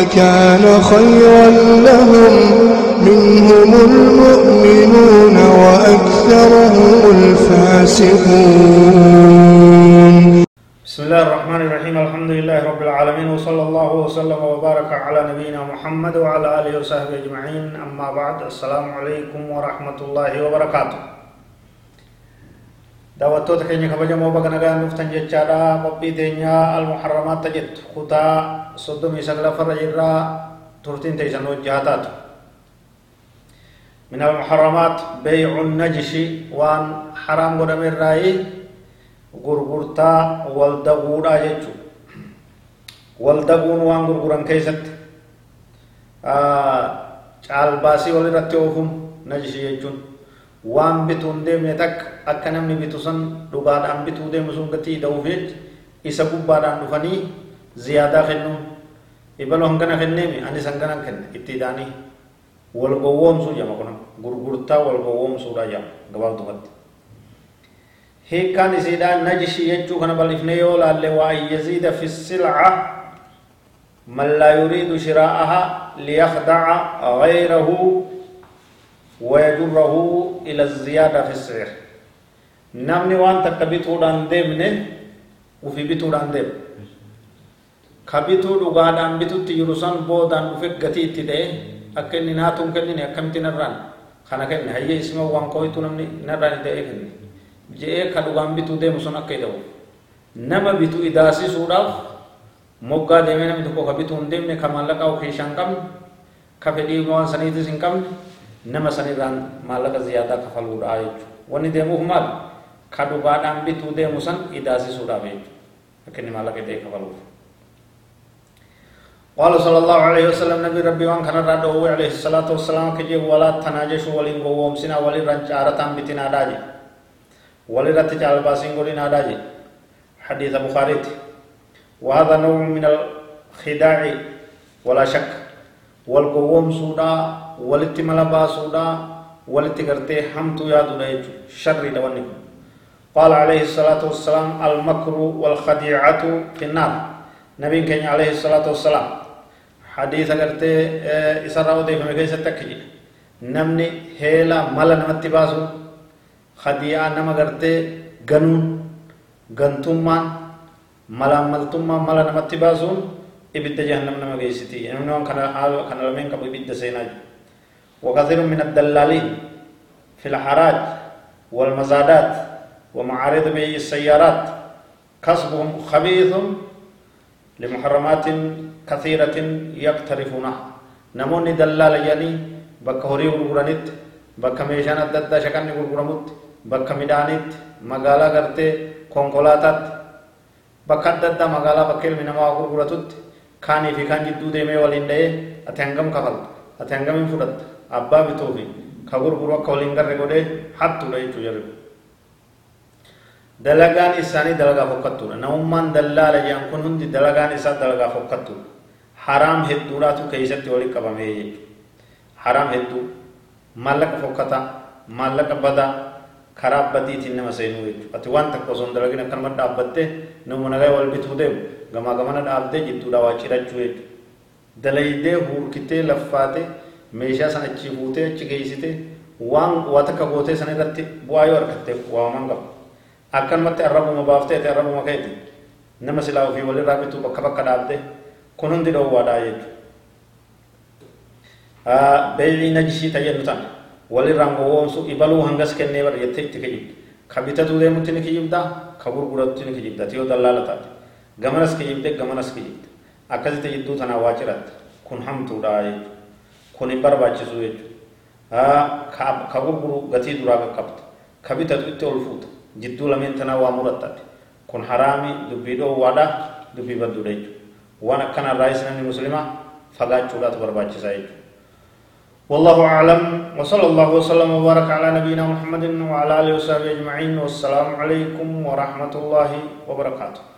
لكان خيرا لهم. منهم المؤمنون وأكثرهم الفاسقون. بسم الله الرحمن الرحيم. الحمد لله رب العالمين. وصلى الله وسلم وبارك على نبينا محمد وعلى آله وصحبه أجمعين. أما بعد السلام عليكم ورحمة الله وبركاته. دعوتو تكيني خبجة موبا كنغا نفتن جيتشارا مبي دينيا المحرمات تجد خطا صدو ميسان لفر جيرا ترتين تيسانو جهاتات من المحرمات بيع النجش وان حرام قدم الرأي غرغرتا والدغورا جيتشو والدغون وان غرغران كيست آه چال باسي والرتيوهم نجش يجون waan bituun deemne takka akka namni bitu san dhugaadhaan bituu deemu sun gatii dha'uuf jecha isa gubbaadhaan dhufanii ziyaadaa kennuun ibaloo hangana kenneemi anis hangana kenne itti hidhaanii wal gowwoomsuu jama kun gurgurtaa wal gowwoomsuudha jama gabaabdumatti hiikkaan isiidhaan najishii jechuu kana bal'ifnee yoo laalle waa yaziida fi silca man laa yuriidu shiraa'aha liyakdaca gayrahu ويجره إلى الزيادة في السعر نمني وان تكبتو دان ديمني وفي بتو دان ديم. كبتو دغا دان بتو تيروسان بو دان وفي غتي تي دي أكن ناتون كن أكم تنران خنا كن هي اسمه وان كويتو نمني نران دي كن جئ كدغان بتو ديم سن أكيدو نما بتو إداسي سوداف moggaa deemee namni tokko ka bituu hin deemne ka maallaqa of keessaa hin qabne ka fedhii waan saniitis hin qabne nama sanirraan maallaqa ziyaadaa kafaluudha jechuudha wanni deemuuf maal ka dhugaadhaan bituu deemu san idaasisuudhaaf jechuudha akka inni maallaqa ta'e kafaluuf. قال صلى الله عليه وسلم نبي ربي وان كان رادو عليه الصلاة والسلام كجي ولا تناجش ولين قوم سنا ولين رنجارة بتنا داجي ولين رتجال باسين قولين داجي حديث بخاري وهذا نوع من الخداع ولا شك والقوم سودا walitti mala baasuudha. Walitti gartee hamtuu yaaduudha jechuudha. Sharriidha wanni kun. قال عليه الصلاة والسلام المكر والخديعة في النار نبي كان عليه الصلاة والسلام حديث قرت إسراء وديف مكيسة تكجي نمني هيلا ملا نمتي باسو خديعة نما قرت غنون غنتمان ملا ملتمان ملا نمتي باسون إبدا جهنم نما قيستي إنه كان حال كان لمن كبو إبدا سيناجي وكثير من الدلالين في الحراج والمزادات ومعارض بيع السيارات كسبهم خبيث لمحرمات كثيرة يقترفونها. نموني دلال يعني بك هوري غرغرانيت بك ميشان الددا شكن غرغرمت بك ميدانيت مغالا غرتي كونكولاتات بك مغالا بكل من ما كاني في كان جدو ديمي ولين دي اتنغم كفل اتنغم فدت abbaa bituu fi ka gurguru akka waliin garre godhee hattuudha jechuu jarri dalagaan isaanii dalagaa fokkattuudha namummaan dallaala jedhan kun hundi dalagaan isaa dalagaa fokkattuudha haraam hedduudhaatu keessatti walitti qabamee jechuudha haraam hedduu maallaqa fokkataa maallaqa badaa karaa badiitiin nama seenuu jechuudha ati waan takka osoo hin dalagin akkanuma dhaabbattee nama nagaa wal bituu deemu gamaa gamana dhaabdee jidduudha waa cirachuu jechuudha dalaydee huurkitee laffaatee meeshaa sana achi fuutee achi geessite waan waa takka gootee sana irratti bu'aa yoo argatte waaman qaba akkanumatti arrabuma baaftee ati arrabuma keeti nama silaa ofii walirraa bituu bakka bakka dhaabde kun hundi dhoowwaadhaa jechuudha beeyii najisii tayyaddu tan walirraan gowwoomsu ibaluu hangas kennee bara jettee itti kijibdi ka bitatuu deemutti ni kijibdaa ka gurguratutti ni kijibda yoo dallaala taate gamanas kijibde gamanas kijibde akkasitti jidduu tanaa waa ciratte kun hamtuudha jechuudha kun hin barbaachisu jechuudha ka gurguru gatii duraa qaqqabta ka bitatu itti ol fuuta jidduu lameen tanaa waa murattaati kun haraami dubbii dhoowwaadha dubbii badduudha jechuudha waan akkanarraa namni muslimaa fagaachuudhaatu barbaachisaa jechuudha والله أعلم وصلى الله وسلم وبارك على نبينا محمد وعلى آله وصحبه أجمعين والسلام عليكم ورحمة الله وبركاته